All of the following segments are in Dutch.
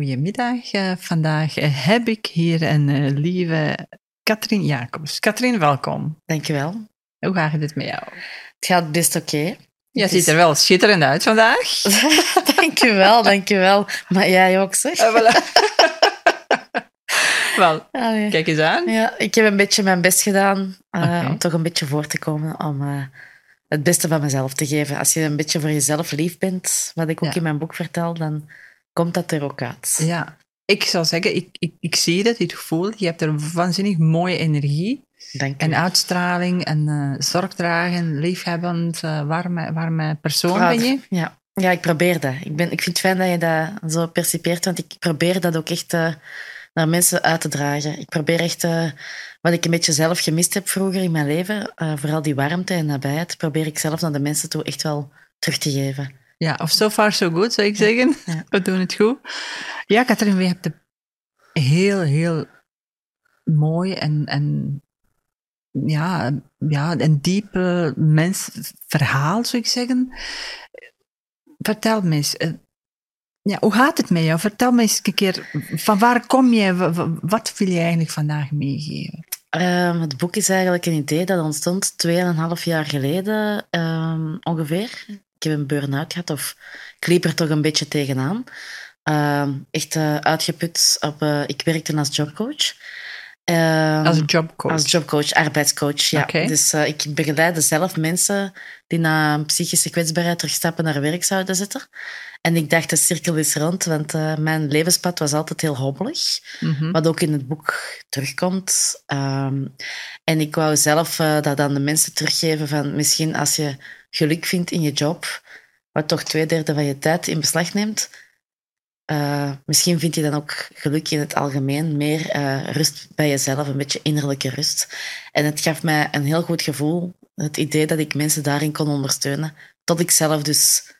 goedemiddag. Uh, vandaag uh, heb ik hier een uh, lieve Katrien Jacobs. Katrien, welkom. Dankjewel. Hoe gaat het met jou? Het gaat best oké. Okay. Je ziet er wel schitterend uit vandaag. dankjewel, dankjewel. Maar jij ook, zeg. voilà. wel, Allee. kijk eens aan. Ja, ik heb een beetje mijn best gedaan okay. om toch een beetje voor te komen, om het beste van mezelf te geven. Als je een beetje voor jezelf lief bent, wat ik ook ja. in mijn boek vertel, dan komt dat er ook uit. Ja, ik zou zeggen, ik, ik, ik zie dat, dit gevoel. Je hebt er een waanzinnig mooie energie. Dank en uitstraling en uh, zorgdragen, liefhebbend, uh, warme, warme persoon Praat. ben je. Ja. ja, ik probeer dat. Ik, ben, ik vind het fijn dat je dat zo percipeert, want ik probeer dat ook echt uh, naar mensen uit te dragen. Ik probeer echt, wat ik een beetje zelf gemist heb vroeger in mijn leven, vooral die warmte en nabijheid, probeer ik zelf naar de mensen toe echt wel terug te geven. Ja, of so far so good, zou ik zeggen. Ja. We doen het goed. Ja, Katrien, we hebben heel, heel mooi en, en ja, ja, een diepe mensverhaal, zou ik zeggen. Vertel me eens, ja, hoe gaat het met jou? Vertel me eens een keer, van waar kom je? Wat wil je eigenlijk vandaag meegeven? Um, het boek is eigenlijk een idee dat ontstond 2,5 jaar geleden um, ongeveer ik heb een burn-out gehad, of ik liep er toch een beetje tegenaan. Uh, echt uh, uitgeput. Op, uh, ik werkte als jobcoach. Uh, als jobcoach? Als jobcoach, arbeidscoach, ja. Okay. Dus uh, ik begeleide zelf mensen die na een psychische kwetsbaarheid terugstappen naar werk zouden zetten. En ik dacht, de cirkel is rond, want mijn levenspad was altijd heel hobbelig. Mm -hmm. Wat ook in het boek terugkomt. Um, en ik wou zelf dat aan de mensen teruggeven van misschien als je geluk vindt in je job, wat toch twee derde van je tijd in beslag neemt, uh, misschien vind je dan ook geluk in het algemeen, meer uh, rust bij jezelf, een beetje innerlijke rust. En het gaf mij een heel goed gevoel, het idee dat ik mensen daarin kon ondersteunen, tot ik zelf dus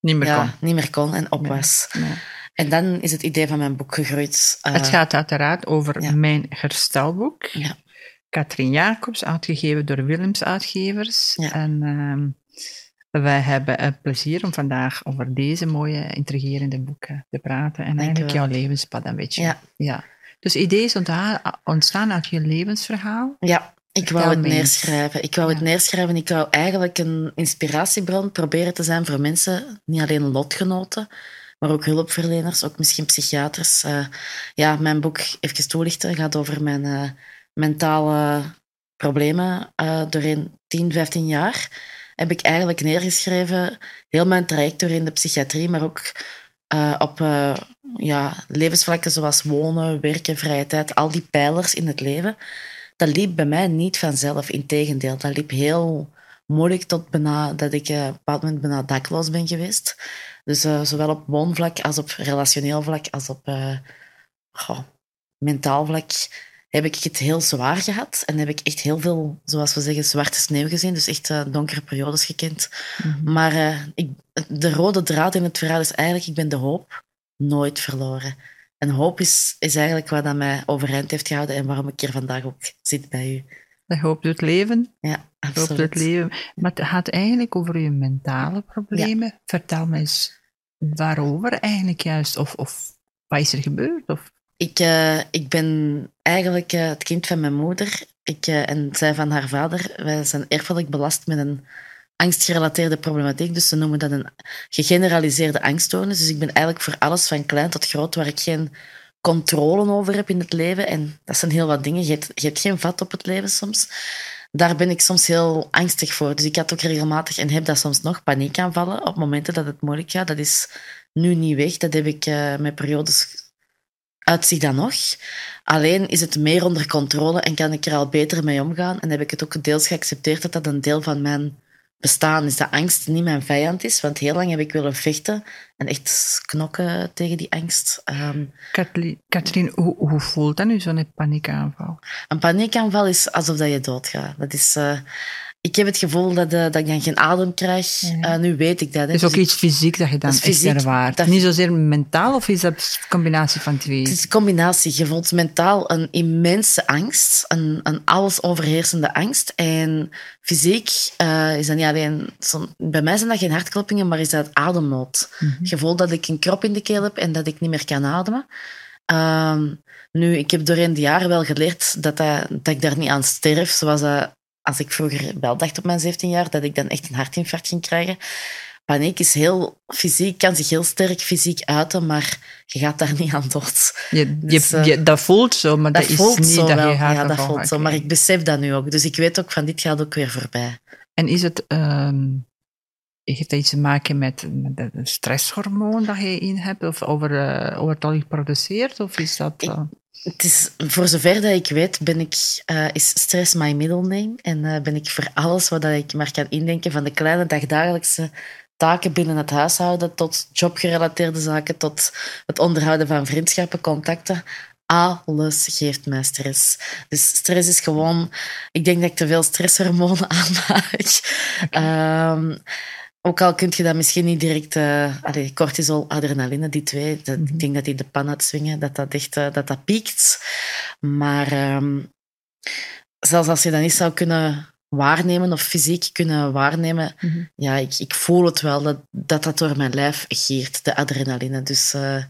niet meer, ja, kon. Niet meer kon en op was. Nee. En dan is het idee van mijn boek gegroeid. Uh, het gaat uiteraard over ja. mijn herstelboek. Ja. Katrien Jacobs, uitgegeven door Willems Uitgevers. Ja. En uh, wij hebben het plezier om vandaag over deze mooie, intrigerende boeken te praten. En Dank eigenlijk jouw levenspad een beetje. Ja. ja. Dus ideeën ontstaan uit je levensverhaal? Ja, ik wou het neerschrijven. Ik wou het neerschrijven. Ik wou eigenlijk een inspiratiebron proberen te zijn voor mensen, niet alleen lotgenoten, maar ook hulpverleners, ook misschien psychiaters. Uh, ja, mijn boek, even toelichten, gaat over mijn uh, mentale problemen uh, doorheen 10, 15 jaar. Heb ik eigenlijk neergeschreven, heel mijn traject doorheen de psychiatrie, maar ook uh, op uh, ja, levensvlakken zoals wonen, werken, vrije tijd, al die pijlers in het leven. Dat liep bij mij niet vanzelf, integendeel. Dat liep heel moeilijk tot bijna dat ik op een bepaald moment bijna dakloos ben geweest. Dus zowel op woonvlak als op relationeel vlak als op mentaal vlak heb ik het heel zwaar gehad. En heb ik echt heel veel, zoals we zeggen, zwarte sneeuw gezien. Dus echt uh, donkere periodes gekend. Mhm. Mm -hmm. Maar uh, ik, de rode draad in het verhaal is eigenlijk, ik ben de hoop nooit verloren. En hoop is, is eigenlijk wat dat mij overeind heeft gehouden en waarom ik hier vandaag ook zit bij u. De hoop doet leven. Ja, Hoop absoluut. doet leven. Maar het gaat eigenlijk over je mentale problemen. Ja. Vertel me eens waarover eigenlijk juist. Of, of wat is er gebeurd? Of ik, uh, ik ben eigenlijk uh, het kind van mijn moeder. Ik, uh, en zij van haar vader. Wij zijn erfelijk belast met een angstgerelateerde problematiek. Dus ze noemen dat een gegeneraliseerde angststoornis. Dus ik ben eigenlijk voor alles van klein tot groot waar ik geen controle over heb in het leven. En dat zijn heel wat dingen. Je hebt, je hebt geen vat op het leven soms. Daar ben ik soms heel angstig voor. Dus ik had ook regelmatig, en heb dat soms nog, paniekaanvallen op momenten dat het moeilijk gaat. Dat is nu niet weg. Dat heb ik uh, met periodes uitzicht dan nog. Alleen is het meer onder controle en kan ik er al beter mee omgaan. En heb ik het ook deels geaccepteerd dat dat een deel van mijn bestaan is. Dat angst niet mijn vijand is. Want heel lang heb ik willen vechten en echt knokken tegen die angst. Um, Katrien, hoe, hoe voelt dat nu, zo'n paniekaanval? Een paniekaanval is alsof dat je doodgaat. Dat is... Uh, ik heb het gevoel dat, eh, dat ik dan geen adem krijg. Ja. Eh, nu weet ik dat. Hè. Is Dus ook iets fysiek dat je dan Dat is echt ervaart. dat- Niet zozeer mentaal, of is dat een combinatie van twee? Het is een combinatie. Je voelt mentaal een immense angst, een, een alles overheersende angst. En fysiek eh, is dat niet alleen... zo- bij mij zijn dat geen hartkloppingen, maar is dat ademnood. Het gevoel dat ik een krop in de keel heb en dat ik niet meer kan ademen. Ehm, nu, ik heb doorheen de jaren wel geleerd dat, dat, dat ik daar niet aan sterf, zoals dat, als ik vroeger wel dacht op mijn 17 jaar, dat ik dan echt een hartinfarct ging krijgen. Paniek is heel fysiek, kan zich heel sterk fysiek uiten, maar je gaat daar niet aan dood. Je, je, Dus, eh, je- dat voelt zo, maar dat, Dat is voelt niet zo dat wel. je Ja, dat voelt gaat zo. Maar ik besef dat nu ook. Dus ik weet ook van dit gaat ook weer voorbij. En is het... ehm, heeft dat iets te maken met, met het stresshormoon dat je in hebt? Of over, eh, overtollig produceert? Of is dat... Ik- eh, Het is, voor zover dat ik weet, ben ik, eh, is stress my middle. En eh, ben ik voor alles wat ik maar kan indenken, van de kleine dagdagelijkse taken binnen het huishouden, tot jobgerelateerde zaken, tot het onderhouden van vriendschappen, contacten. Alles geeft mij stress. Dus stress is gewoon... Ik denk dat ik te veel stresshormonen aanmaak. Ehm, ook al kun je dat misschien niet direct... eh allee, cortisol, adrenaline, die twee, dat, Mhm. ik denk dat die de pan uitswingen, dat dat echt eh, dat dat piekt. Maar ehm, zelfs als je dat niet zou kunnen waarnemen of fysiek kunnen waarnemen, mhm. ja, ik, ik voel het wel dat, dat dat door mijn lijf giert, de adrenaline. Dus eh,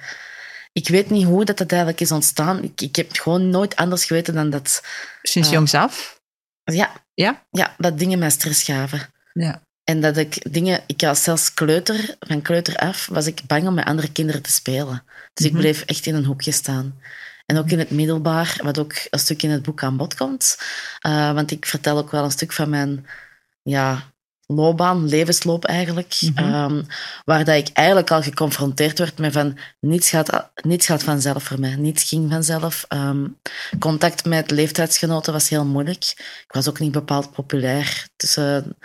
ik weet niet hoe dat, dat eigenlijk is ontstaan. Ik, ik heb gewoon nooit anders geweten dan dat, Sinds jongs af? ja, Ja? ja, dat dingen mij stress gaven. Ja. En dat ik dingen, ik was zelfs kleuter, van kleuter af, was ik bang om met andere kinderen te spelen. Dus Mhm. ik bleef echt in een hoekje staan. En ook in het middelbaar, wat ook een stuk in het boek aan bod komt. Eh, want ik vertel ook wel een stuk van mijn ja, loopbaan, levensloop eigenlijk. Mhm. Ehm, waar dat ik eigenlijk al geconfronteerd werd met van niets gaat, niets gaat vanzelf voor mij. Niets ging vanzelf. Ehm, contact met leeftijdsgenoten was heel moeilijk. Ik was ook niet bepaald populair tussen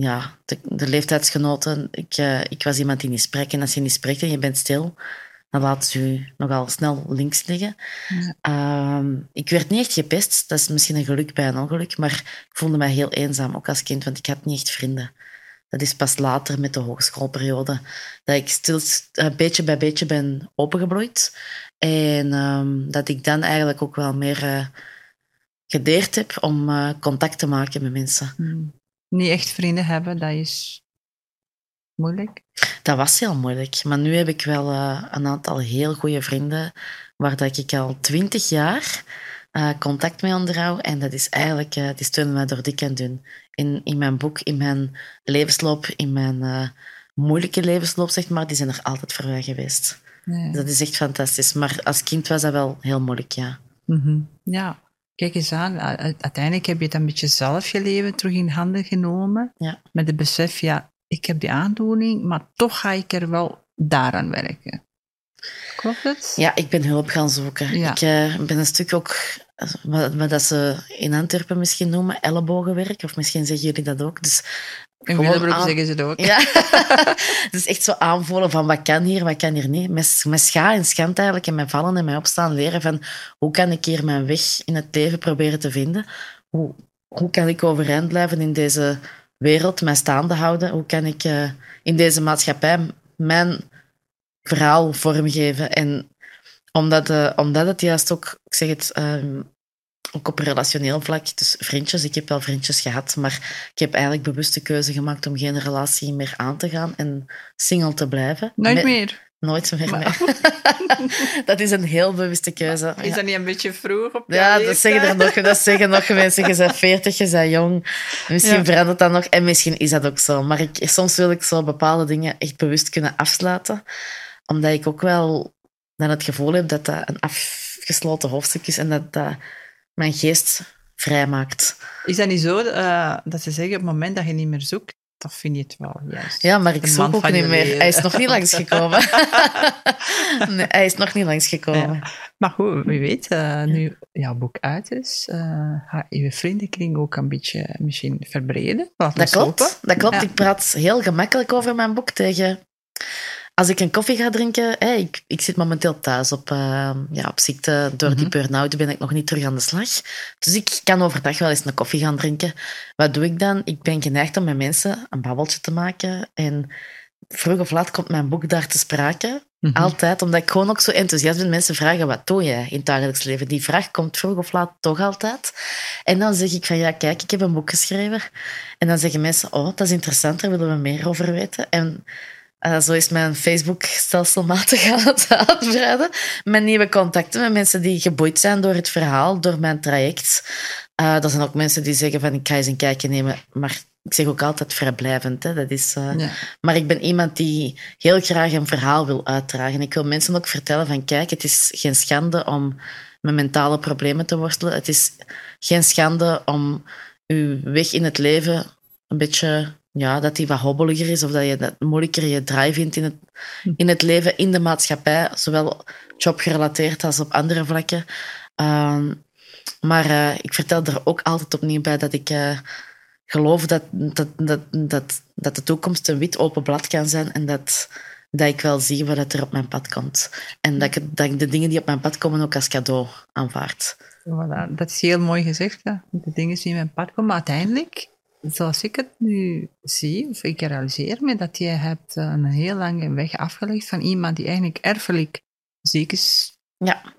ja, de, de leeftijdsgenoten. Ik, eh, ik was iemand die niet spreekt. En als je niet spreekt en je bent stil, dan laat ze je nogal snel links liggen. Ja. Ehm, ik werd niet echt gepest. Dat is misschien een geluk bij een ongeluk. Maar ik voelde mij heel eenzaam, ook als kind, want ik had niet echt vrienden. Dat is pas later met de hogeschoolperiode dat ik stil, eh, beetje bij beetje ben opengebloeid. En ehm, dat ik dan eigenlijk ook wel meer eh, gedeerd heb om contact te maken met mensen. Hmm. Niet echt vrienden hebben, dat is moeilijk. Dat was heel moeilijk. Maar nu heb ik wel eh, een aantal heel goede vrienden waar dat ik al twintig jaar eh, contact mee onderhoud. En dat is eigenlijk, eh, die steunen mij door dik en dun. In, in mijn boek, in mijn levensloop, in mijn moeilijke levensloop, zeg maar, die zijn er altijd voor mij geweest. Ja. Dat is echt fantastisch. Maar als kind was dat wel heel moeilijk, ja. Mhm. Ja, kijk eens aan. Uiteindelijk heb je het een beetje zelf je leven terug in handen genomen. Ja. Met het besef, ja, ik heb die aandoening, maar toch ga ik er wel daaraan werken. Klopt het? Ja, ik ben hulp gaan zoeken. Ja. Ik eh, ben een stuk ook, eh, wat, wat dat ze in Antwerpen misschien noemen, ellebogenwerk. Of misschien zeggen jullie dat ook. Dus In Willebroek aan- zeggen ze het ook. Ja, dus echt zo aanvoelen van wat kan hier, wat kan hier niet. Met, met scha en schand eigenlijk en met vallen en met opstaan leren van hoe kan ik hier mijn weg in het leven proberen te vinden? Hoe, hoe kan ik overeind blijven in deze wereld, mij staande houden? Hoe kan ik eh, in deze maatschappij mijn verhaal vormgeven? En omdat, eh, omdat het juist ook, ik zeg het, ehm, ook op relationeel vlak, dus vriendjes, ik heb wel vriendjes gehad, maar ik heb eigenlijk bewust de keuze gemaakt om geen relatie meer aan te gaan en single te blijven. Nooit Met- meer. Nooit meer. Maar- nee. dat is een heel bewuste keuze. Is Ja. dat niet een beetje vroeg op Ja, dat zeggen, er nog, dat zeggen nog mensen. Je bent veertig, je bent jong. Misschien Ja. verandert dat nog. En misschien is dat ook zo. Maar ik, soms wil ik zo bepaalde dingen echt bewust kunnen afsluiten. Omdat ik ook wel dan het gevoel heb dat dat een afgesloten hoofdstuk is. En dat dat mijn geest vrijmaakt. Is dat niet zo eh, dat ze zeggen, op het moment dat je niet meer zoekt, dan vind je het wel juist. Ja, maar ik zoek ook niet meer. leven. Hij is nog niet langsgekomen. nee, hij is nog niet langsgekomen. Ja. Maar goed, wie weet, eh, nu jouw boek uit is, eh ga je vriendenkring ook een beetje misschien verbreden. Dat klopt. Dat klopt. Ja. Ik praat heel gemakkelijk over mijn boek tegen als ik een koffie ga drinken, ik, ik zit momenteel thuis op, uh, ja, op ziekte. Door die burn-out ben ik nog niet terug aan de slag. Dus ik kan overdag wel eens een koffie gaan drinken. Wat doe ik dan? Ik ben geneigd om met mensen een babbeltje te maken. En vroeg of laat komt mijn boek daar te sprake. Mhm. Altijd, omdat ik gewoon ook zo enthousiast ben. Mensen vragen, wat doe je in het dagelijks leven? Die vraag komt vroeg of laat toch altijd. En dan zeg ik van, ja, kijk, ik heb een boek geschreven. En dan zeggen mensen, oh, dat is interessant, daar willen we meer over weten. En uh, zo is mijn Facebook stelselmatig aan het uitbreiden. Met nieuwe contacten met mensen die geboeid zijn door het verhaal, door mijn traject. Uh, er zijn ook mensen die zeggen van ik ga eens een kijkje nemen, maar ik zeg ook altijd vrijblijvend. Hè? Dat is, uh, ja. Maar ik ben iemand die heel graag een verhaal wil uitdragen. Ik wil mensen ook vertellen van kijk, het is geen schande om met mentale problemen te worstelen. Het is geen schande om uw weg in het leven een beetje ja, dat die wat hobbeliger is of dat je dat moeilijker je draai vindt in het, in het leven, in de maatschappij, zowel jobgerelateerd als op andere vlakken. Uh, maar uh, ik vertel er ook altijd opnieuw bij dat ik uh, geloof dat, dat, dat, dat, dat de toekomst een wit open blad kan zijn en dat, dat ik wel zie wat er op mijn pad komt. En dat ik, dat de dingen die op mijn pad komen ook als cadeau aanvaard. Voilà, dat is heel mooi gezegd, hè? de dingen die op mijn pad komen. Maar uiteindelijk zoals ik het nu zie, of ik realiseer me dat je hebt eh, een heel lange weg afgelegd van iemand die eigenlijk erfelijk ziek is. Ja.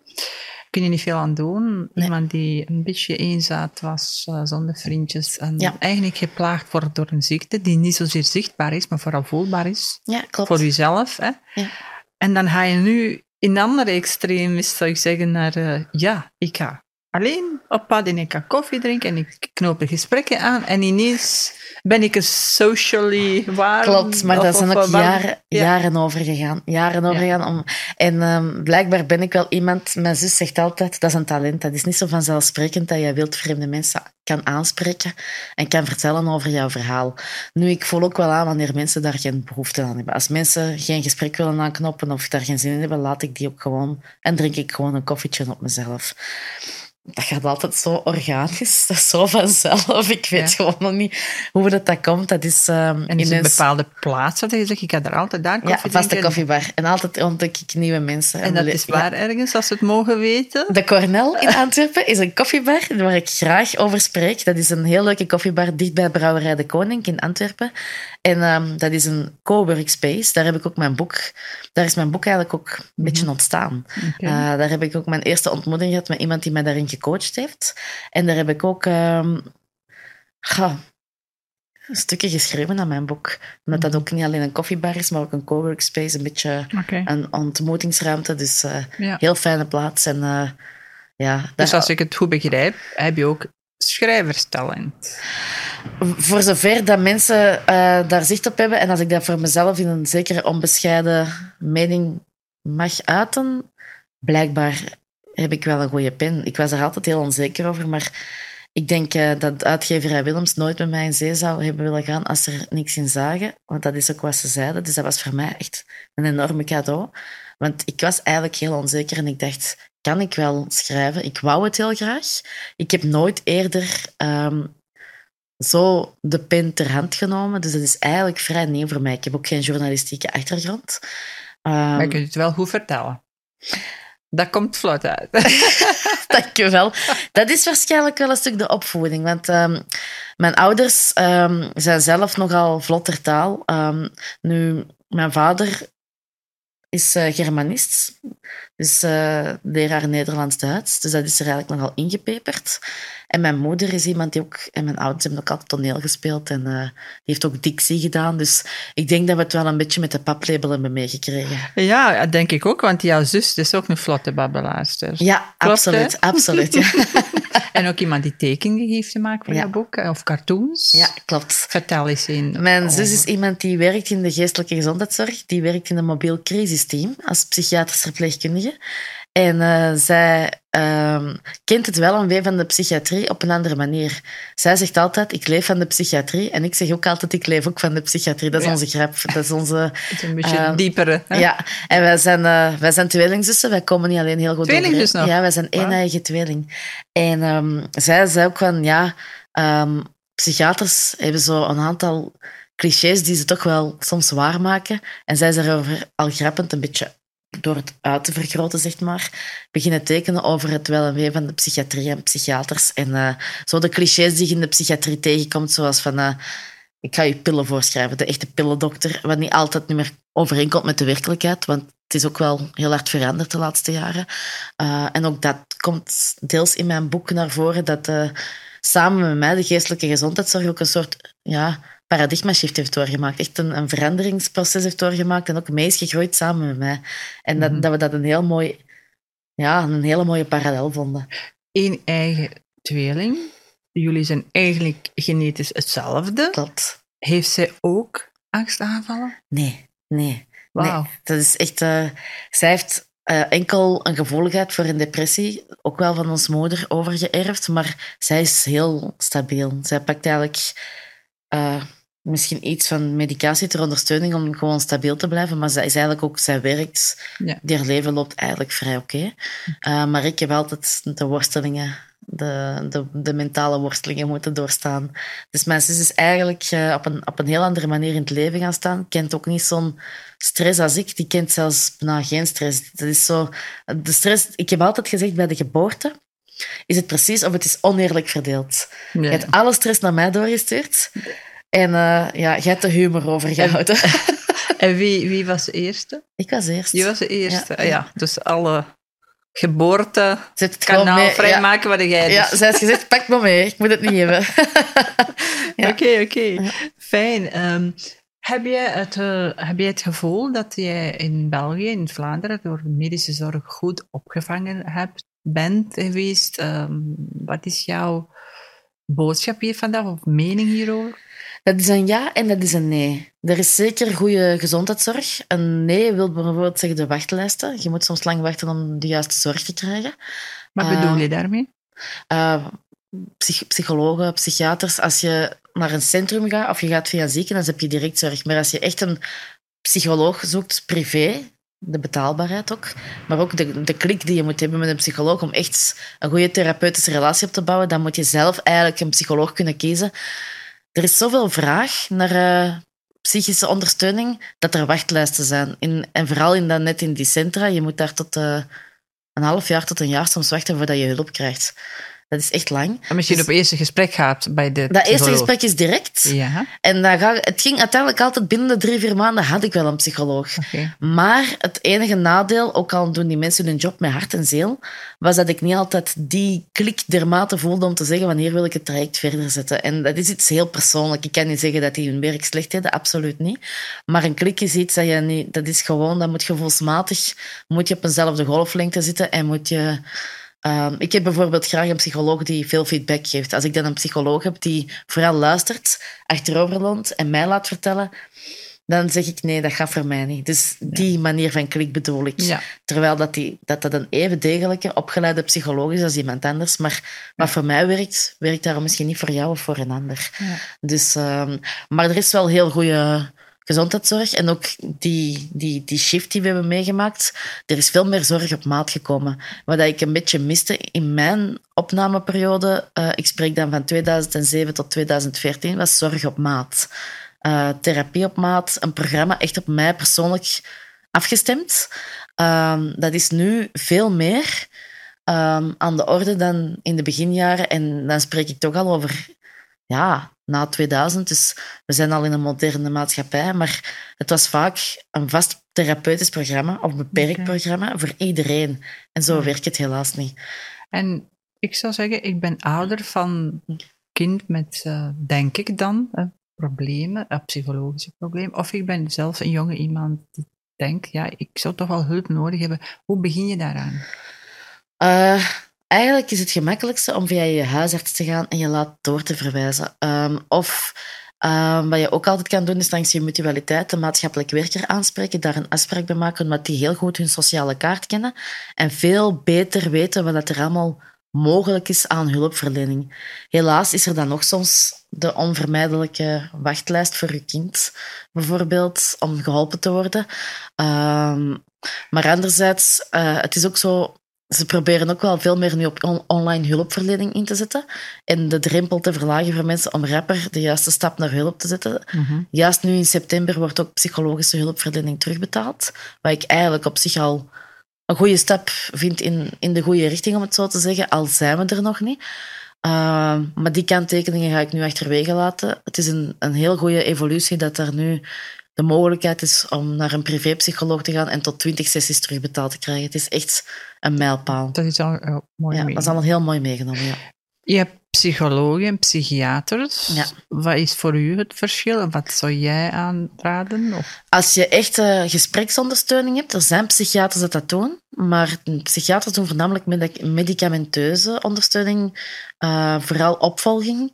Kun je niet veel aan doen. Iemand die een beetje eenzaad was, uh, zonder vriendjes. En eigenlijk geplaagd wordt door een ziekte die niet zozeer zichtbaar is, maar vooral voelbaar is. Ja, klopt. Voor jezelf. Hè? Ja. En dan ga je nu in andere extreem, zou ik zeggen, naar uh, ja, ik ga alleen op pad en ik ga koffie drinken en ik knoop er gesprekken aan en ineens ben ik er socially waar. Klopt, maar daar zijn ook jaren, jaren over gegaan. Jaren over gegaan. Om, en um, blijkbaar ben ik wel iemand, mijn zus zegt altijd, dat is een talent. Dat is niet zo vanzelfsprekend dat je wildvreemde mensen kan aanspreken en kan vertellen over jouw verhaal. Nu, ik voel ook wel aan wanneer mensen daar geen behoefte aan hebben. Als mensen geen gesprek willen aanknoppen of daar geen zin in hebben, laat ik die ook gewoon en drink ik gewoon een koffietje op mezelf dat gaat altijd zo organisch, dat is zo vanzelf. Ik weet gewoon nog niet hoe dat, dat komt. Dat is, um, en is in een bepaalde plaatsen dat je zegt, ik ga er altijd daar koffie Ja, vaste koffiebar. En altijd ontdek ik nieuwe mensen. En, dat is waar ergens, als ze het mogen weten? De Cornel in Antwerpen is een koffiebar waar ik graag over spreek. Dat is een heel leuke koffiebar dicht bij Brouwerij de Koning in Antwerpen. En um, dat is een co-workspace. Daar heb ik ook mijn boek... Daar is mijn boek eigenlijk ook een mhm. beetje ontstaan. Okay. Uh, daar heb ik ook mijn eerste ontmoeting gehad met iemand die mij daarin gecoacht heeft. En daar heb ik ook... Um, ga, stukken geschreven aan mijn boek. Omdat dat mhm. ook niet alleen een koffiebar is, maar ook een coworkspace, een beetje okay. een ontmoetingsruimte. Dus uh, ja. heel fijne plaats. En, uh, ja, dus als ik het goed begrijp, heb je ook schrijverstalent. Voor zover dat mensen uh, daar zicht op hebben en als ik dat voor mezelf in een zekere onbescheiden mening mag uiten, blijkbaar heb ik wel een goede pen. Ik was er altijd heel onzeker over, maar ik denk uh, dat uitgeverij Willems nooit met mij in zee zou hebben willen gaan als er niks in zagen. Want dat is ook wat ze zeiden. Dus dat was voor mij echt een enorme cadeau. Want ik was eigenlijk heel onzeker en ik dacht, kan ik wel schrijven? Ik wou het heel graag. Ik heb nooit eerder um, zo de pen ter hand genomen. Dus dat is eigenlijk vrij nieuw voor mij. Ik heb ook geen journalistieke achtergrond. Um, maar je kunt het wel goed vertellen. Dat komt vlot uit. Dankjewel. Dat is waarschijnlijk wel een stuk de opvoeding. Want um, mijn ouders um, zijn zelf nogal vlotter taal. Um, nu, mijn vader is uh, Germanist, dus uh, leraar Nederlands-Duits. Dus dat is er eigenlijk nogal ingepeperd. En mijn moeder is iemand die ook, en mijn ouders hebben ook altijd toneel gespeeld en uh, die heeft ook dictie gedaan. Dus ik denk dat we het wel een beetje met de paplabel hebben meegekregen. Ja, denk ik ook, want jouw zus is ook een vlotte babbelaarster. Ja, absoluut. absoluut ja. en ook iemand die tekeningen heeft gemaakt voor ja. jouw boek, of cartoons. Ja, klopt. Vertel eens in. Mijn zus is iemand die werkt in de geestelijke gezondheidszorg. Die werkt in een mobiel crisisteam als psychiatrische verpleegkundige. En uh, zij uh, kent het wel een van de psychiatrie op een andere manier. Zij zegt altijd, ik leef van de psychiatrie. En ik zeg ook altijd, ik leef ook van de psychiatrie. Dat is onze grap. Dat is onze... Het is een beetje uh, diepere. Hè? Ja, en wij zijn, uh, wij zijn tweelingzussen. Wij komen niet alleen heel goed Tweelingzus nog? Ja, wij zijn één eigen tweeling. En um, zij zei ook van, ja, um, psychiaters hebben zo een aantal clichés die ze toch wel soms waarmaken. En zij is erover al grappend een beetje door het uit te vergroten, zeg maar, beginnen tekenen over het wel en wee van de psychiatrie en psychiaters. En uh, zo de clichés die je in de psychiatrie tegenkomt, zoals van... Uh, ik ga je pillen voorschrijven, de echte pillendokter, wat niet altijd niet meer overeenkomt met de werkelijkheid, want het is ook wel heel hard veranderd de laatste jaren. Uh, en ook dat komt deels in mijn boek naar voren, dat samen met mij de geestelijke gezondheidszorg ook een soort ja, paradigma-shift heeft doorgemaakt. Echt een, een, veranderingsproces heeft doorgemaakt en ook mee is gegroeid samen met mij. En dat, mhm. dat we dat een heel mooi, ja, een hele mooie parallel vonden. Eén eigen tweeling. Jullie zijn eigenlijk genetisch hetzelfde. Dat. Heeft zij ook angstaanvallen? Nee, nee. Wauw. Nee, dat is echt... Uh, zij heeft uh, enkel een gevoeligheid voor een depressie, ook wel van ons moeder overgeërfd, maar zij is heel stabiel. Zij pakt eigenlijk uh, misschien iets van medicatie ter ondersteuning om gewoon stabiel te blijven, maar zij is eigenlijk ook, zij werkt, ja. haar leven loopt eigenlijk vrij oké. Okay. Uh, maar ik heb altijd de worstelingen de, de, de, mentale worstelingen moeten doorstaan. Dus mijn zus is eigenlijk uh, op, een, op een heel andere manier in het leven gaan staan. Kent ook niet zo'n stress als ik. Die kent zelfs nou, geen stress. Dat is zo, de stress, ik heb altijd gezegd bij de geboorte, is het precies of het is oneerlijk verdeeld. Je hebt alle stress naar mij doorgestuurd. En uh, ja, jij hebt de humor overgehouden. En, en wie, wie was de eerste? Ik was eerst. Je was de eerste, ja. ja dus alle geboorte Zet kanaal vrijmaken ja. wat jij dus. Ja, zij heeft gezegd, pak me mee, ik moet het niet hebben. Oké, oké. Fijn. Um, heb, je het, uh, heb je het gevoel dat je in België, in Vlaanderen, door medische zorg goed opgevangen hebt, bent geweest? Um, wat is jouw boodschap hier vandaag of mening hierover? Dat is een ja en dat is een nee. Er is zeker goede gezondheidszorg. Een nee wil bijvoorbeeld zeggen de wachtlijsten. Je moet soms lang wachten om de juiste zorg te krijgen. Wat bedoel je daarmee? Uh, psychologen, psychiaters. Als je naar een centrum gaat of je gaat via ziekenhuis, heb je direct zorg. Maar als je echt een psycholoog zoekt, privé, de betaalbaarheid ook, maar ook de, de klik die je moet hebben met een psycholoog om echt een goede therapeutische relatie op te bouwen, dan moet je zelf eigenlijk een psycholoog kunnen kiezen er is zoveel vraag naar uh, psychische ondersteuning dat er wachtlijsten zijn. In, en vooral in dat, net in die centra, je moet daar tot uh, een half jaar tot een jaar soms wachten voordat je hulp krijgt. Dat is echt lang. En misschien dus, op eerste gesprek gaat bij de Dat eerste gesprek is direct. Ja. En dan ga, het ging uiteindelijk altijd binnen de drie, vier maanden had ik wel een psycholoog. Okay. Maar het enige nadeel, ook al doen die mensen hun job met hart en ziel, was dat ik niet altijd die klik dermate voelde om te zeggen wanneer wil ik het traject verder zetten. En dat is iets heel persoonlijk. Ik kan niet zeggen dat die hun werk slecht deden, absoluut niet. Maar een klik is iets dat je niet... Dat is gewoon, dat moet gevoelsmatig... Moet je op eenzelfde golflengte zitten en moet je Um, ik heb bijvoorbeeld graag een psycholoog die veel feedback geeft. Als ik dan een psycholoog heb die vooral luistert, achteroverloopt en mij laat vertellen, dan zeg ik nee, dat gaat voor mij niet. Dus die manier van klik bedoel ik. Ja. Terwijl dat, die, dat dat een even degelijke, opgeleide psycholoog is als iemand anders. Maar wat voor mij werkt, werkt daarom misschien niet voor jou of voor een ander. Dus, um, maar er is wel heel goede gezondheidszorg. En ook die, die, die shift die we hebben meegemaakt. Er is veel meer zorg op maat gekomen. Wat ik een beetje miste in mijn opnameperiode, uh, ik spreek dan van 2007 tot 2014, was zorg op maat. Uh, therapie op maat, een programma echt op mij persoonlijk afgestemd. Uh, dat is nu veel meer um, aan de orde dan in de beginjaren. En dan spreek ik toch al over ja, na 2000. Dus we zijn al in een moderne maatschappij. Maar het was vaak een vast therapeutisch programma of beperkt programma voor iedereen. En zo werkt het helaas niet. En ik zou zeggen, ik ben ouder van kind met, uh, denk ik dan, uh, problemen, uh, psychologische problemen. Of ik ben zelf een jonge iemand die denkt, ja, ik zou toch wel hulp nodig hebben. Hoe begin je daaraan? Eigenlijk is het gemakkelijkste om via je huisarts te gaan en je laat door te verwijzen. Um, of um, wat je ook altijd kan doen, is langs je mutualiteit de maatschappelijk werker aanspreken, daar een afspraak bij maken, omdat die heel goed hun sociale kaart kennen en veel beter weten wat er allemaal mogelijk is aan hulpverlening. Helaas is er dan nog soms de onvermijdelijke wachtlijst voor je kind, bijvoorbeeld, om geholpen te worden. Um, maar anderzijds, uh, het is ook zo ze proberen ook wel veel meer nu op on- online hulpverlening in te zetten. En de drempel te verlagen voor mensen om rapper de juiste stap naar hulp te zetten. Mhm. Juist nu in september wordt ook psychologische hulpverlening terugbetaald. Wat ik eigenlijk op zich al een goede stap vind in, in de goede richting, om het zo te zeggen. Al zijn we er nog niet. Uh, maar die kanttekeningen ga ik nu achterwege laten. Het is een, een heel goede evolutie dat er nu de mogelijkheid is om naar een privépsycholoog te gaan en tot 20 sessies terugbetaald te krijgen. Het is echt een mijlpaal. Dat is al uh, mooi. Ja, dat is allemaal heel mooi meegenomen. Ja. Je hebt psychologen en psychiaters. Ja. Wat is voor u het verschil en wat zou jij aanraden? Of? Als je echt uh, gespreksondersteuning hebt, er zijn psychiaters dat dat doen, maar psychiaters doen voornamelijk medicamenteuze ondersteuning, uh, vooral opvolging.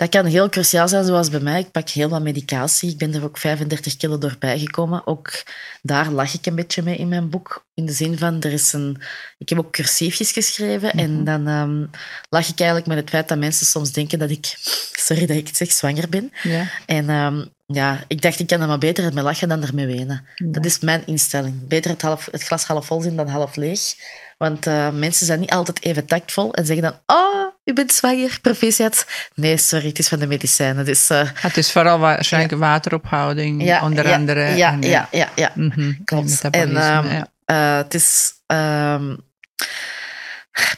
Dat kan heel cruciaal zijn, zoals bij mij. Ik pak heel wat medicatie. Ik ben er ook 35 kilo door bijgekomen. Ook daar lach ik een beetje mee in mijn boek. In de zin van, er is een... Ik heb ook cursiefjes geschreven. Mm -hmm. En dan um, lach ik eigenlijk met het feit dat mensen soms denken dat ik... Sorry dat ik het zeg, zwanger ben. Ja. En um, ja, ik dacht, ik kan er maar beter ermee lachen dan ermee wenen. Ja. Dat is mijn instelling. Beter het, half, het glas half vol zien dan half leeg. Want uh, mensen zijn niet altijd even tactvol en zeggen dan... Oh, u bent zwanger, proficiat. Nee, sorry, het is van de medicijnen. Dus, uh, het is vooral waarschijnlijk ja. waterophouding, ja, onder ja, andere. Ja, en, ja, ja, ja. Mm -hmm, klopt. En um, ja. uh, het is... Um,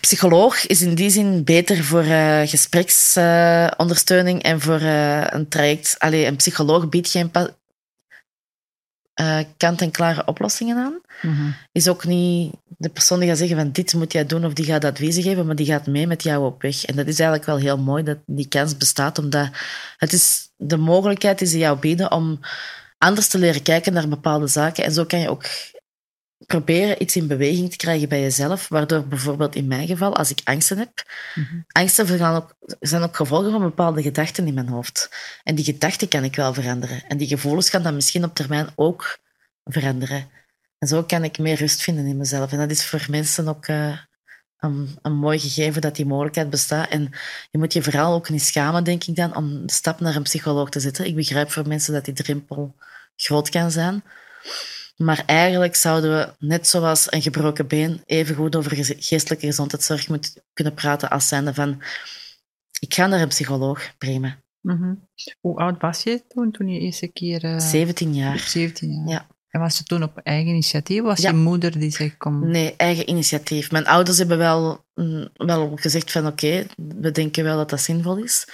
psycholoog is in die zin beter voor uh, gespreksondersteuning en voor uh, een traject. Allee, een psycholoog biedt geen uh, kant-en-klare oplossingen aan. Mm -hmm. Is ook niet de persoon die gaat zeggen van dit moet jij doen of die gaat adviezen geven, maar die gaat mee met jou op weg. En dat is eigenlijk wel heel mooi dat die kans bestaat, omdat het is de mogelijkheid die ze jou bieden om anders te leren kijken naar bepaalde zaken. En zo kan je ook proberen iets in beweging te krijgen bij jezelf, waardoor bijvoorbeeld in mijn geval, als ik angsten heb, mm -hmm. angsten zijn ook, zijn ook gevolgen van bepaalde gedachten in mijn hoofd. En die gedachten kan ik wel veranderen. En die gevoelens gaan dan misschien op termijn ook veranderen. En zo kan ik meer rust vinden in mezelf. En dat is voor mensen ook uh, een, een mooi gegeven dat die mogelijkheid bestaat. En je moet je vooral ook niet schamen, denk ik dan, om de stap naar een psycholoog te zetten. Ik begrijp voor mensen dat die drempel groot kan zijn. Maar eigenlijk zouden we, net zoals een gebroken been, even goed over geestelijke gezondheidszorg moeten kunnen praten als zijnde van ik ga naar een psycholoog, prima. Mm -hmm. Hoe oud was je toen, toen je eerste keer... Uh... 17 jaar. 17 jaar. Ja. En was het toen op eigen initiatief? Was ja. je moeder die zei, kom... Nee, eigen initiatief. Mijn ouders hebben wel, mm, wel gezegd van oké, okay, we denken wel dat dat zinvol is.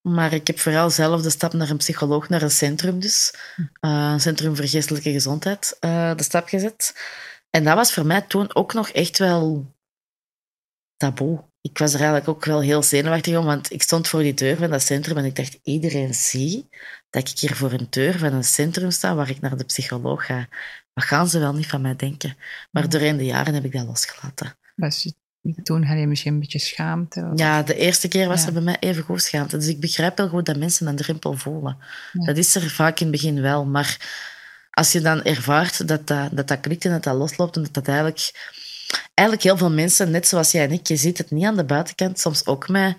Maar ik heb vooral zelf de stap naar een psycholoog, naar een centrum dus. Uh, een centrum voor geestelijke gezondheid, uh, de stap gezet. En dat was voor mij toen ook nog echt wel taboe. Ik was er eigenlijk ook wel heel zenuwachtig om, want ik stond voor die deur van dat centrum en ik dacht, iedereen zie dat ik hier voor een deur van een centrum sta waar ik naar de psycholoog ga. Wat gaan ze wel niet van mij denken? Maar doorheen de jaren heb ik dat losgelaten. Je, toen had je misschien een beetje schaamte? Of? Ja, de eerste keer was ja. er bij mij even goed schaamte. Dus ik begrijp heel goed dat mensen een drempel voelen. Ja. Dat is er vaak in het begin wel, maar als je dan ervaart dat dat, dat, dat klikt en dat dat losloopt en dat dat eigenlijk eigenlijk heel veel mensen, net zoals jij en ik, je ziet het niet aan de buitenkant, soms ook met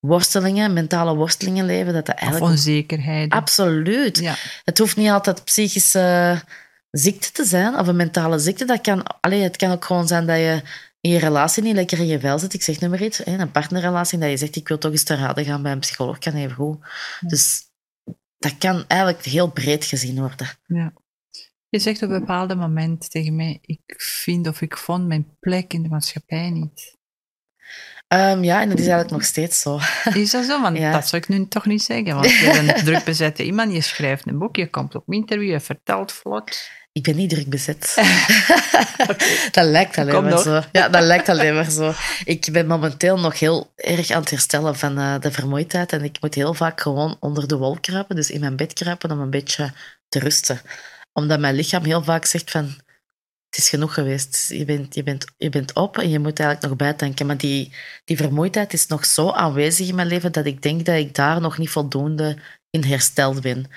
worstelingen, mentale worstelingen leven. Dat dat eigenlijk of onzekerheid. Absoluut. Ja. Het hoeft niet altijd psychische ziekte te zijn of een mentale ziekte. Dat kan, allee, het kan ook gewoon zijn dat je in je relatie niet lekker in je vel zit. Ik zeg nu maar iets, een partnerrelatie, dat je zegt, ik wil toch eens te raden gaan bij een psycholoog, kan even goed. Ja. Dus dat kan eigenlijk heel breed gezien worden. Ja. Je zegt op een bepaald moment tegen mij, ik vind of ik vond mijn plek in de maatschappij niet. Um, ja, en dat is eigenlijk nog steeds zo. Is dat zo? Want ja. dat zou ik nu toch niet zeggen. Want je bent een druk bezette iemand, je schrijft een boek, je komt op interview, je vertelt vlot. Ik ben niet druk bezet. okay. Dat lijkt alleen Kom maar zo. Ja, dat lijkt alleen maar zo. Ik ben momenteel nog heel erg aan het herstellen van uh, de vermoeidheid. En ik moet heel vaak gewoon onder de wol kruipen, dus in mijn bed kruipen om een beetje te rusten omdat mijn lichaam heel vaak zegt van, het is genoeg geweest. Je bent, je bent, je bent op en je moet eigenlijk nog bijtanken. Maar die, die vermoeidheid is nog zo aanwezig in mijn leven dat ik denk dat ik daar nog niet voldoende in hersteld ben.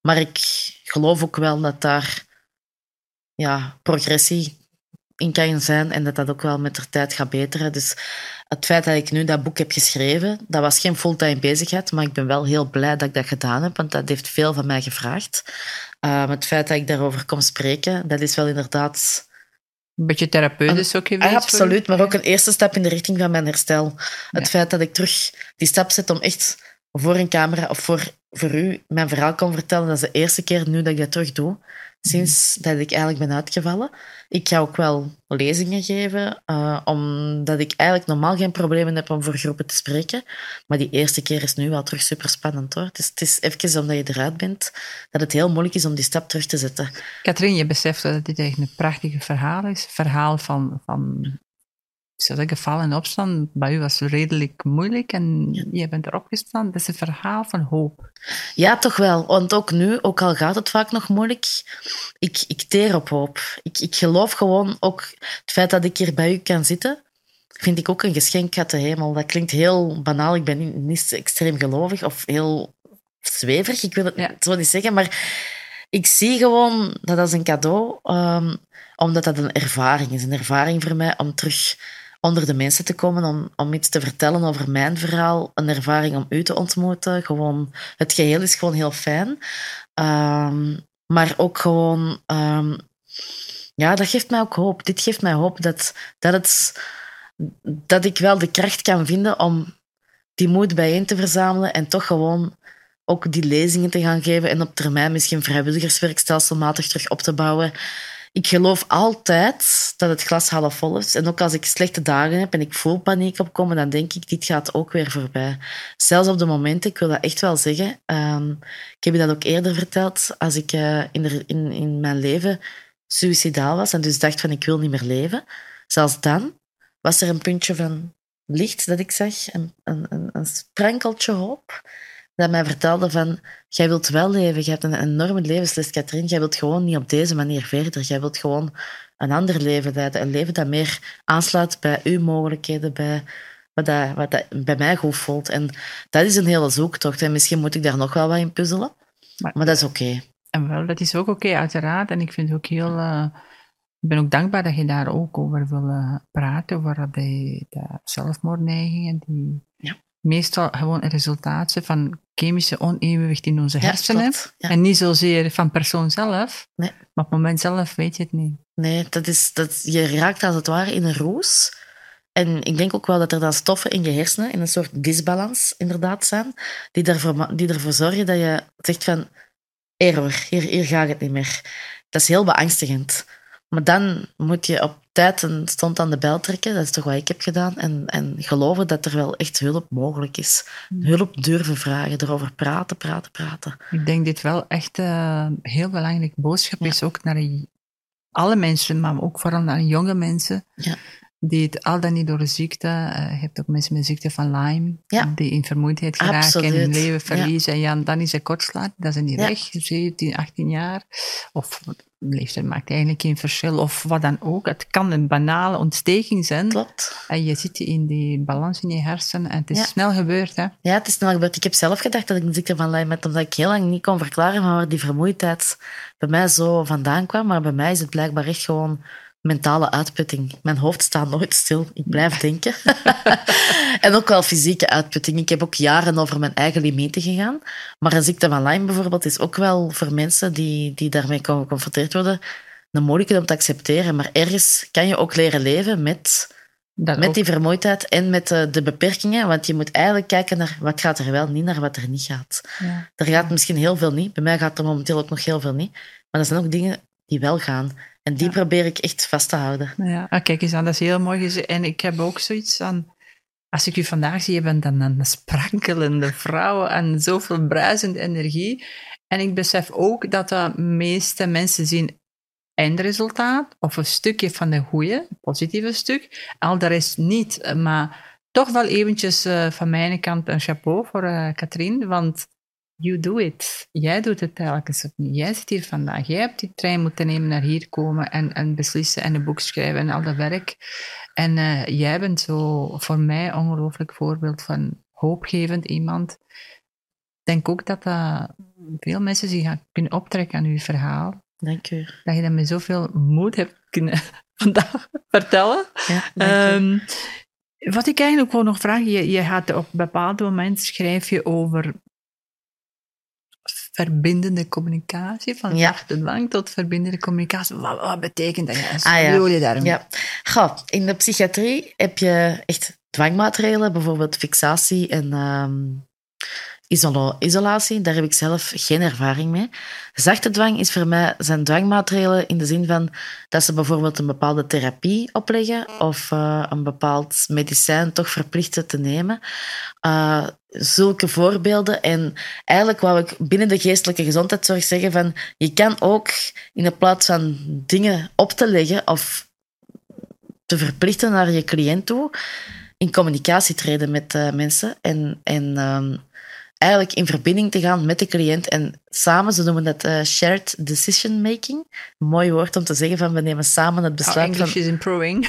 Maar ik geloof ook wel dat daar ja, progressie in kan zijn en dat dat ook wel met de tijd gaat beteren. Dus het feit dat ik nu dat boek heb geschreven, dat was geen fulltime bezigheid, maar ik ben wel heel blij dat ik dat gedaan heb, want dat heeft veel van mij gevraagd. Uh, het feit dat ik daarover kom spreken, dat is wel inderdaad Een beetje therapeutisch ook geweest? Absoluut, maar ook een eerste stap in de richting van mijn herstel. Het feit dat ik terug die stap zet om echt voor een camera of voor, voor u mijn verhaal kan vertellen, dat is de eerste keer nu dat ik dat terug doe sinds dat ik eigenlijk ben uitgevallen. Ik ga ook wel lezingen geven, uh, omdat ik eigenlijk normaal geen problemen heb om voor groepen te spreken. Maar die eerste keer is nu wel terug super spannend hoor. Dus het is even omdat je eruit bent, dat het heel moeilijk is om die stap terug te zetten. Katrien, je beseft dat dit eigenlijk een prachtige verhaal is. Verhaal van, van zou zeggen, vallen en opstaan, bij u was redelijk moeilijk en je bent erop gestaan. Dat is een verhaal van hoop. Ja, toch wel. Want ook nu, ook al gaat het vaak nog moeilijk, ik, ik teer op hoop. Ik, ik geloof gewoon ook het feit dat ik hier bij u kan zitten, vind ik ook een geschenk uit de hemel. Dat klinkt heel banaal. Ik ben niet extreem gelovig of heel zweverig. Ik wil het zo niet zeggen, maar ik zie gewoon dat als een cadeau, um, omdat dat een ervaring is. Een ervaring voor mij om terug onder de mensen te komen om, om iets te vertellen over mijn verhaal, een ervaring om u te ontmoeten. Gewoon, het geheel is gewoon heel fijn. Um, maar ook gewoon, um, ja, dat geeft mij ook hoop. Dit geeft mij hoop dat, dat, het, dat ik wel de kracht kan vinden om die moed bijeen te verzamelen en toch gewoon ook die lezingen te gaan geven en op termijn misschien vrijwilligerswerk stelselmatig terug op te bouwen ik geloof altijd dat het glas half vol is. En ook als ik slechte dagen heb en ik voel paniek opkomen, dan denk ik, dit gaat ook weer voorbij. Zelfs op de momenten, ik wil dat echt wel zeggen. Um, ik heb je dat ook eerder verteld, als ik uh, in, in, in mijn leven suicidaal was en dus dacht van, ik wil niet meer leven. Zelfs dan was er een puntje van licht dat ik zag, een, een, een sprankeltje hoop dat mij vertelde van, jij wilt wel leven, je hebt een enorme levensles, Katrien, jij wilt gewoon niet op deze manier verder. Jij wilt gewoon een ander leven leiden, een leven dat meer aansluit bij uw mogelijkheden, bij wat, dat, wat dat bij mij goed voelt. En dat is een hele zoektocht en misschien moet ik daar nog wel wat in puzzelen, maar, dat is oké. En wel, dat is ook oké, uiteraard. En ik vind het ook heel... Uh, ik ben ook dankbaar dat je daar ook over wil uh, praten, over die, de zelfmoordneigingen, die... Ja meestal gewoon een resultaat van chemische onevenwicht in onze hersenen. En niet zozeer van persoon zelf. Nee. Maar op het moment zelf weet je het niet. Nee, dat is, dat, je raakt als het ware in een roes. En ik denk ook wel dat er dan stoffen in je hersenen, in een soort disbalans inderdaad zijn, die ervoor, die ervoor zorgen dat je zegt van, error, hier, hier gaat het niet meer. Dat is heel beangstigend. Maar dan moet je op tijd een stond aan de bel trekken. Dat is toch wat ik heb gedaan. En, en geloven dat er wel echt hulp mogelijk is. Hulp durven vragen, erover praten, praten, praten. Ik denk dit wel echt een uh, heel belangrijk boodschap is, ook naar alle mensen, maar ook vooral naar jonge mensen. Ja. Die het al dan niet door de ziekte, uh, je hebt ook mensen met ziekte van Lyme, die in vermoeidheid geraken en hun leven verliezen. Ja. En ja, dan is het kortslaat, dat zijn die weg, 17, 18 jaar. Of leeftijd maakt eigenlijk geen verschil, of wat dan ook. Het kan een banale ontsteking zijn. Klopt. En je zit in die balans in je hersenen en het is snel gebeurd. Hè? Ja, het is snel gebeurd. Ik heb zelf gedacht dat ik een ziekte van Lyme had, omdat ik heel lang niet kon verklaren waar die vermoeidheid bij mij zo vandaan kwam. Maar bij mij is het blijkbaar echt gewoon mentale uitputting. Mijn hoofd staat nooit stil. Ik blijf denken. en ook wel fysieke uitputting. Ik heb ook jaren over mijn eigen limieten gegaan. Maar een ziekte van Lyme bijvoorbeeld is ook wel voor mensen die, die daarmee geconfronteerd worden een moeilijke om te accepteren. Maar ergens kan je ook leren leven met, met die vermoeidheid en met de, de, beperkingen. Want je moet eigenlijk kijken naar wat gaat er wel niet, naar wat er niet gaat. Ja. Er gaat misschien heel veel niet. Bij mij gaat er momenteel ook nog heel veel niet. Maar er zijn ook dingen die wel gaan. En die probeer ik echt vast te houden. Ja, ah, kijk eens aan, dat is heel mooi. En ik heb ook zoiets aan, als ik u vandaag zie, je bent dan een sprankelende vrouw en zoveel bruisende energie. En ik besef ook dat de meeste mensen zien eindresultaat of een stukje van de goede, positieve stuk. Al de rest niet. Maar toch wel eventjes uh, van mijn kant een chapeau voor uh, Katrien, want you do it. Jij doet het telkens opnieuw. Jij zit hier vandaag. Jij hebt die trein moeten nemen naar hier komen en, en beslissen en een boek schrijven en al dat werk. En uh, jij bent zo voor mij een ongelooflijk voorbeeld van hoopgevend iemand. Ik denk ook dat uh, veel mensen zich gaan kunnen optrekken aan uw verhaal. Dank u. Dat je dat met zoveel moed hebt kunnen vandaag vertellen. Ja, um, wat ik eigenlijk gewoon nog vraag, je, je gaat op een bepaald moment schrijf je over verbindende communicatie, van Ja. dwang tot verbindende communicatie. Wat, wat betekent dat juist? Ah, ja. Wat bedoel je daarmee? Ja. Goh, in de psychiatrie heb je echt dwangmaatregelen, bijvoorbeeld fixatie en ehm, isola- isolatie. Daar heb ik zelf geen ervaring mee. Zachte dwang is voor mij zijn dwangmaatregelen in de zin van dat ze bijvoorbeeld een bepaalde therapie opleggen of eh, een bepaald medicijn toch verplichten te nemen. Eh, zulke voorbeelden. En eigenlijk wou ik binnen de geestelijke gezondheidszorg zeggen van je kan ook in de plaats van dingen op te leggen of te verplichten naar je cliënt toe, in communicatie treden met eh, mensen en, en ehm, eigenlijk in verbinding te gaan met de cliënt en samen, ze noemen dat eh, shared decision making. Een mooi woord om te zeggen van we nemen samen het Oh, besluit van... English is improving.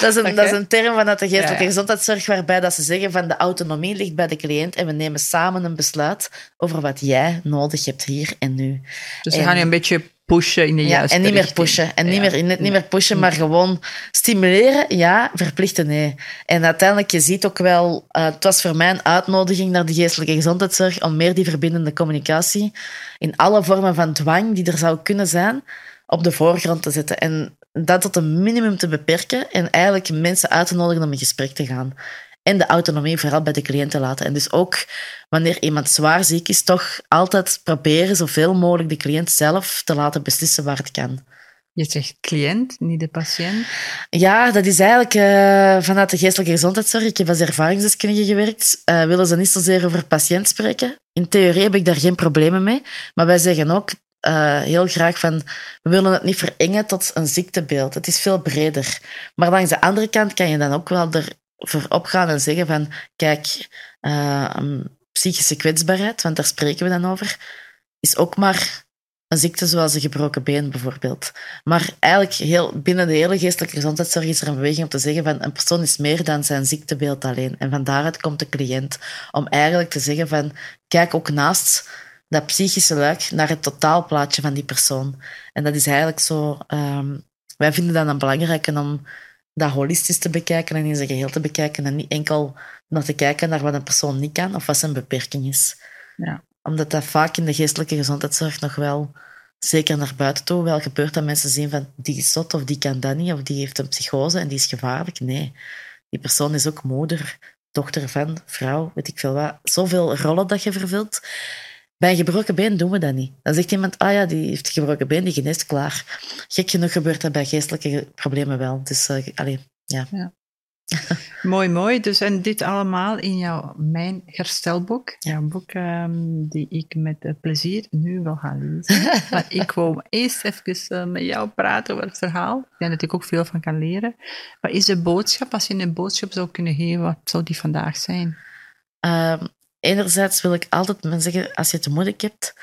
dat, is een, dat is een term vanuit de geestelijke Ja, gezondheidszorg waarbij dat ze zeggen van de autonomie ligt bij de cliënt en we nemen samen een besluit over wat jij nodig hebt hier en nu. Dus we gaan je een beetje pushen in de Ja, juiste en niet meer richting. pushen. En niet meer, niet meer pushen, maar gewoon stimuleren, ja, verplichten, nee. En uiteindelijk, je ziet ook wel, eh, het was voor mij een uitnodiging naar de geestelijke gezondheidszorg om meer die verbindende communicatie in alle vormen van dwang die er zou kunnen zijn, op de voorgrond te zetten. En dat tot een minimum te beperken en eigenlijk mensen uit te nodigen om in gesprek te gaan. En de autonomie vooral bij de cliënt te laten. En dus ook wanneer iemand zwaar ziek is, toch altijd proberen zoveel mogelijk de cliënt zelf te laten beslissen waar het kan. Je zegt cliënt, niet de patiënt. Ja, dat is eigenlijk eh, vanuit de geestelijke gezondheidszorg. Ik heb als ervaringsdeskundige gewerkt. eh, willen ze niet zozeer over patiënt spreken. In theorie heb ik daar geen problemen mee. Maar wij zeggen ook eh, heel graag van... We willen het niet verengen tot een ziektebeeld. Het is veel breder. Maar langs de andere kant kan je dan ook wel ervoor opgaan en zeggen van... Kijk, eh, psychische kwetsbaarheid, want daar spreken we dan over, is ook maar een ziekte zoals een gebroken been bijvoorbeeld. Maar eigenlijk heel, binnen de hele geestelijke gezondheidszorg is er een beweging om te zeggen van een persoon is meer dan zijn ziektebeeld alleen. En van daaruit komt de cliënt om eigenlijk te zeggen van kijk ook naast dat psychische luik naar het totaalplaatje van die persoon. En dat is eigenlijk zo... ehm, wij vinden dat dan belangrijk om dat holistisch te bekijken en in zijn geheel te bekijken en niet enkel naar te kijken naar wat een persoon niet kan of wat zijn beperking is. Ja. Omdat dat vaak in de geestelijke gezondheidszorg nog wel, zeker naar buiten toe, wel gebeurt dat mensen zien van die is zot of die kan dat niet of die heeft een psychose en die is gevaarlijk. Nee, die persoon is ook moeder, dochter van, vrouw, weet ik veel wat. Zoveel rollen dat je vervult. Bij een gebroken been doen we dat niet. Dan zegt iemand, ah ja, die heeft een gebroken been, die geneest klaar. Gek genoeg gebeurt dat bij geestelijke problemen wel. Dus, uh, allee, ja. Mooi, mooi. Dus en dit allemaal in jouw Mijn Herstelboek. Jouw boek um, die ik met uh, plezier nu wil gaan lezen. maar ik wil eerst even uh, met jou praten over het verhaal. Ik denk dat ik ook veel van kan leren. Wat is de boodschap? Als je een boodschap zou kunnen geven, wat zou die vandaag zijn? Uh, enerzijds wil ik altijd mensen zeggen, als je het moeilijk hebt,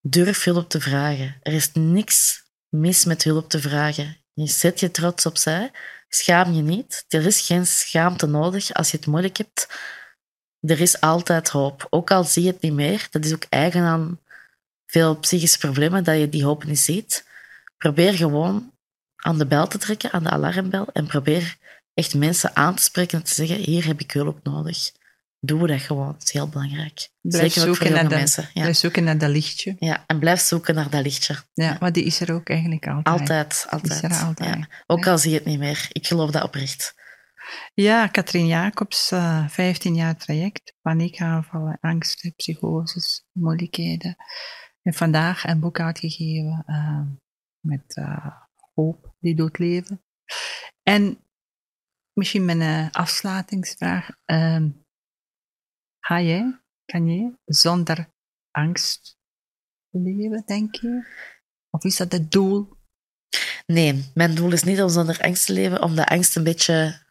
durf hulp te vragen. Er is niks mis met hulp te vragen. Je zet je trots opzij. Schaam je niet. Er is geen schaamte nodig als je het moeilijk hebt. Er is altijd hoop. Ook al zie je het niet meer. Dat is ook eigen aan veel psychische problemen, dat je die hoop niet ziet. Probeer gewoon aan de bel te trekken, aan de alarmbel. En probeer echt mensen aan te spreken en te zeggen, hier heb ik hulp nodig. Doe dat gewoon. Dat is heel belangrijk. Blijf Zeker voor naar de, mensen. Ja. Blijf zoeken naar dat lichtje. Ja, en blijf zoeken naar dat lichtje. Ja, ja. maar die is er ook eigenlijk altijd. Altijd, altijd. Is er altijd. Ja. Ook al zie je het niet meer. Ik geloof dat oprecht. Ja, Katrien Jacobs, uh, 15 jaar traject, paniekaanvallen, angsten, psychoses, moeilijkheden. En vandaag een boek uitgegeven uh, met uh, hoop die doet leven. En misschien mijn afsluitingsvraag. Ga jij, kan jij zonder angst leven, denk je? Of is dat het doel? Nee, mijn doel is niet om zonder angst te leven, omdat angst een beetje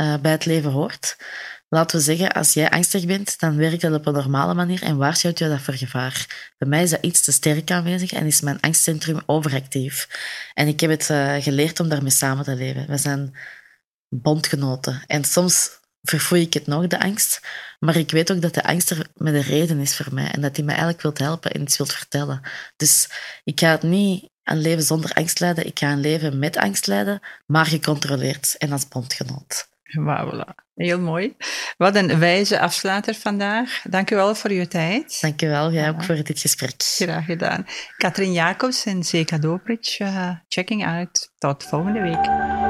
uh, bij het leven hoort. Laten we zeggen, als jij angstig bent, dan werkt dat op een normale manier en waarschuwt je dat voor gevaar. Bij mij is dat iets te sterk aanwezig en is mijn angstcentrum overactief. En ik heb het uh, geleerd om daarmee samen te leven. We zijn bondgenoten. En soms verfoei ik het nog, de angst. Maar ik weet ook dat de angst er met een reden is voor mij. En dat hij mij eigenlijk wil helpen en iets wil vertellen. Dus ik ga het niet een leven zonder angst leiden. Ik ga een leven met angst leiden, maar gecontroleerd en als bondgenoot. Voilà. Heel mooi. Wat een wijze afsluiter vandaag. Dank u wel voor uw tijd. Dank u wel, jij ook voor dit gesprek. Graag gedaan. Katrien Jacobs en Zeka Dobridge, uh, checking out. Tot volgende week.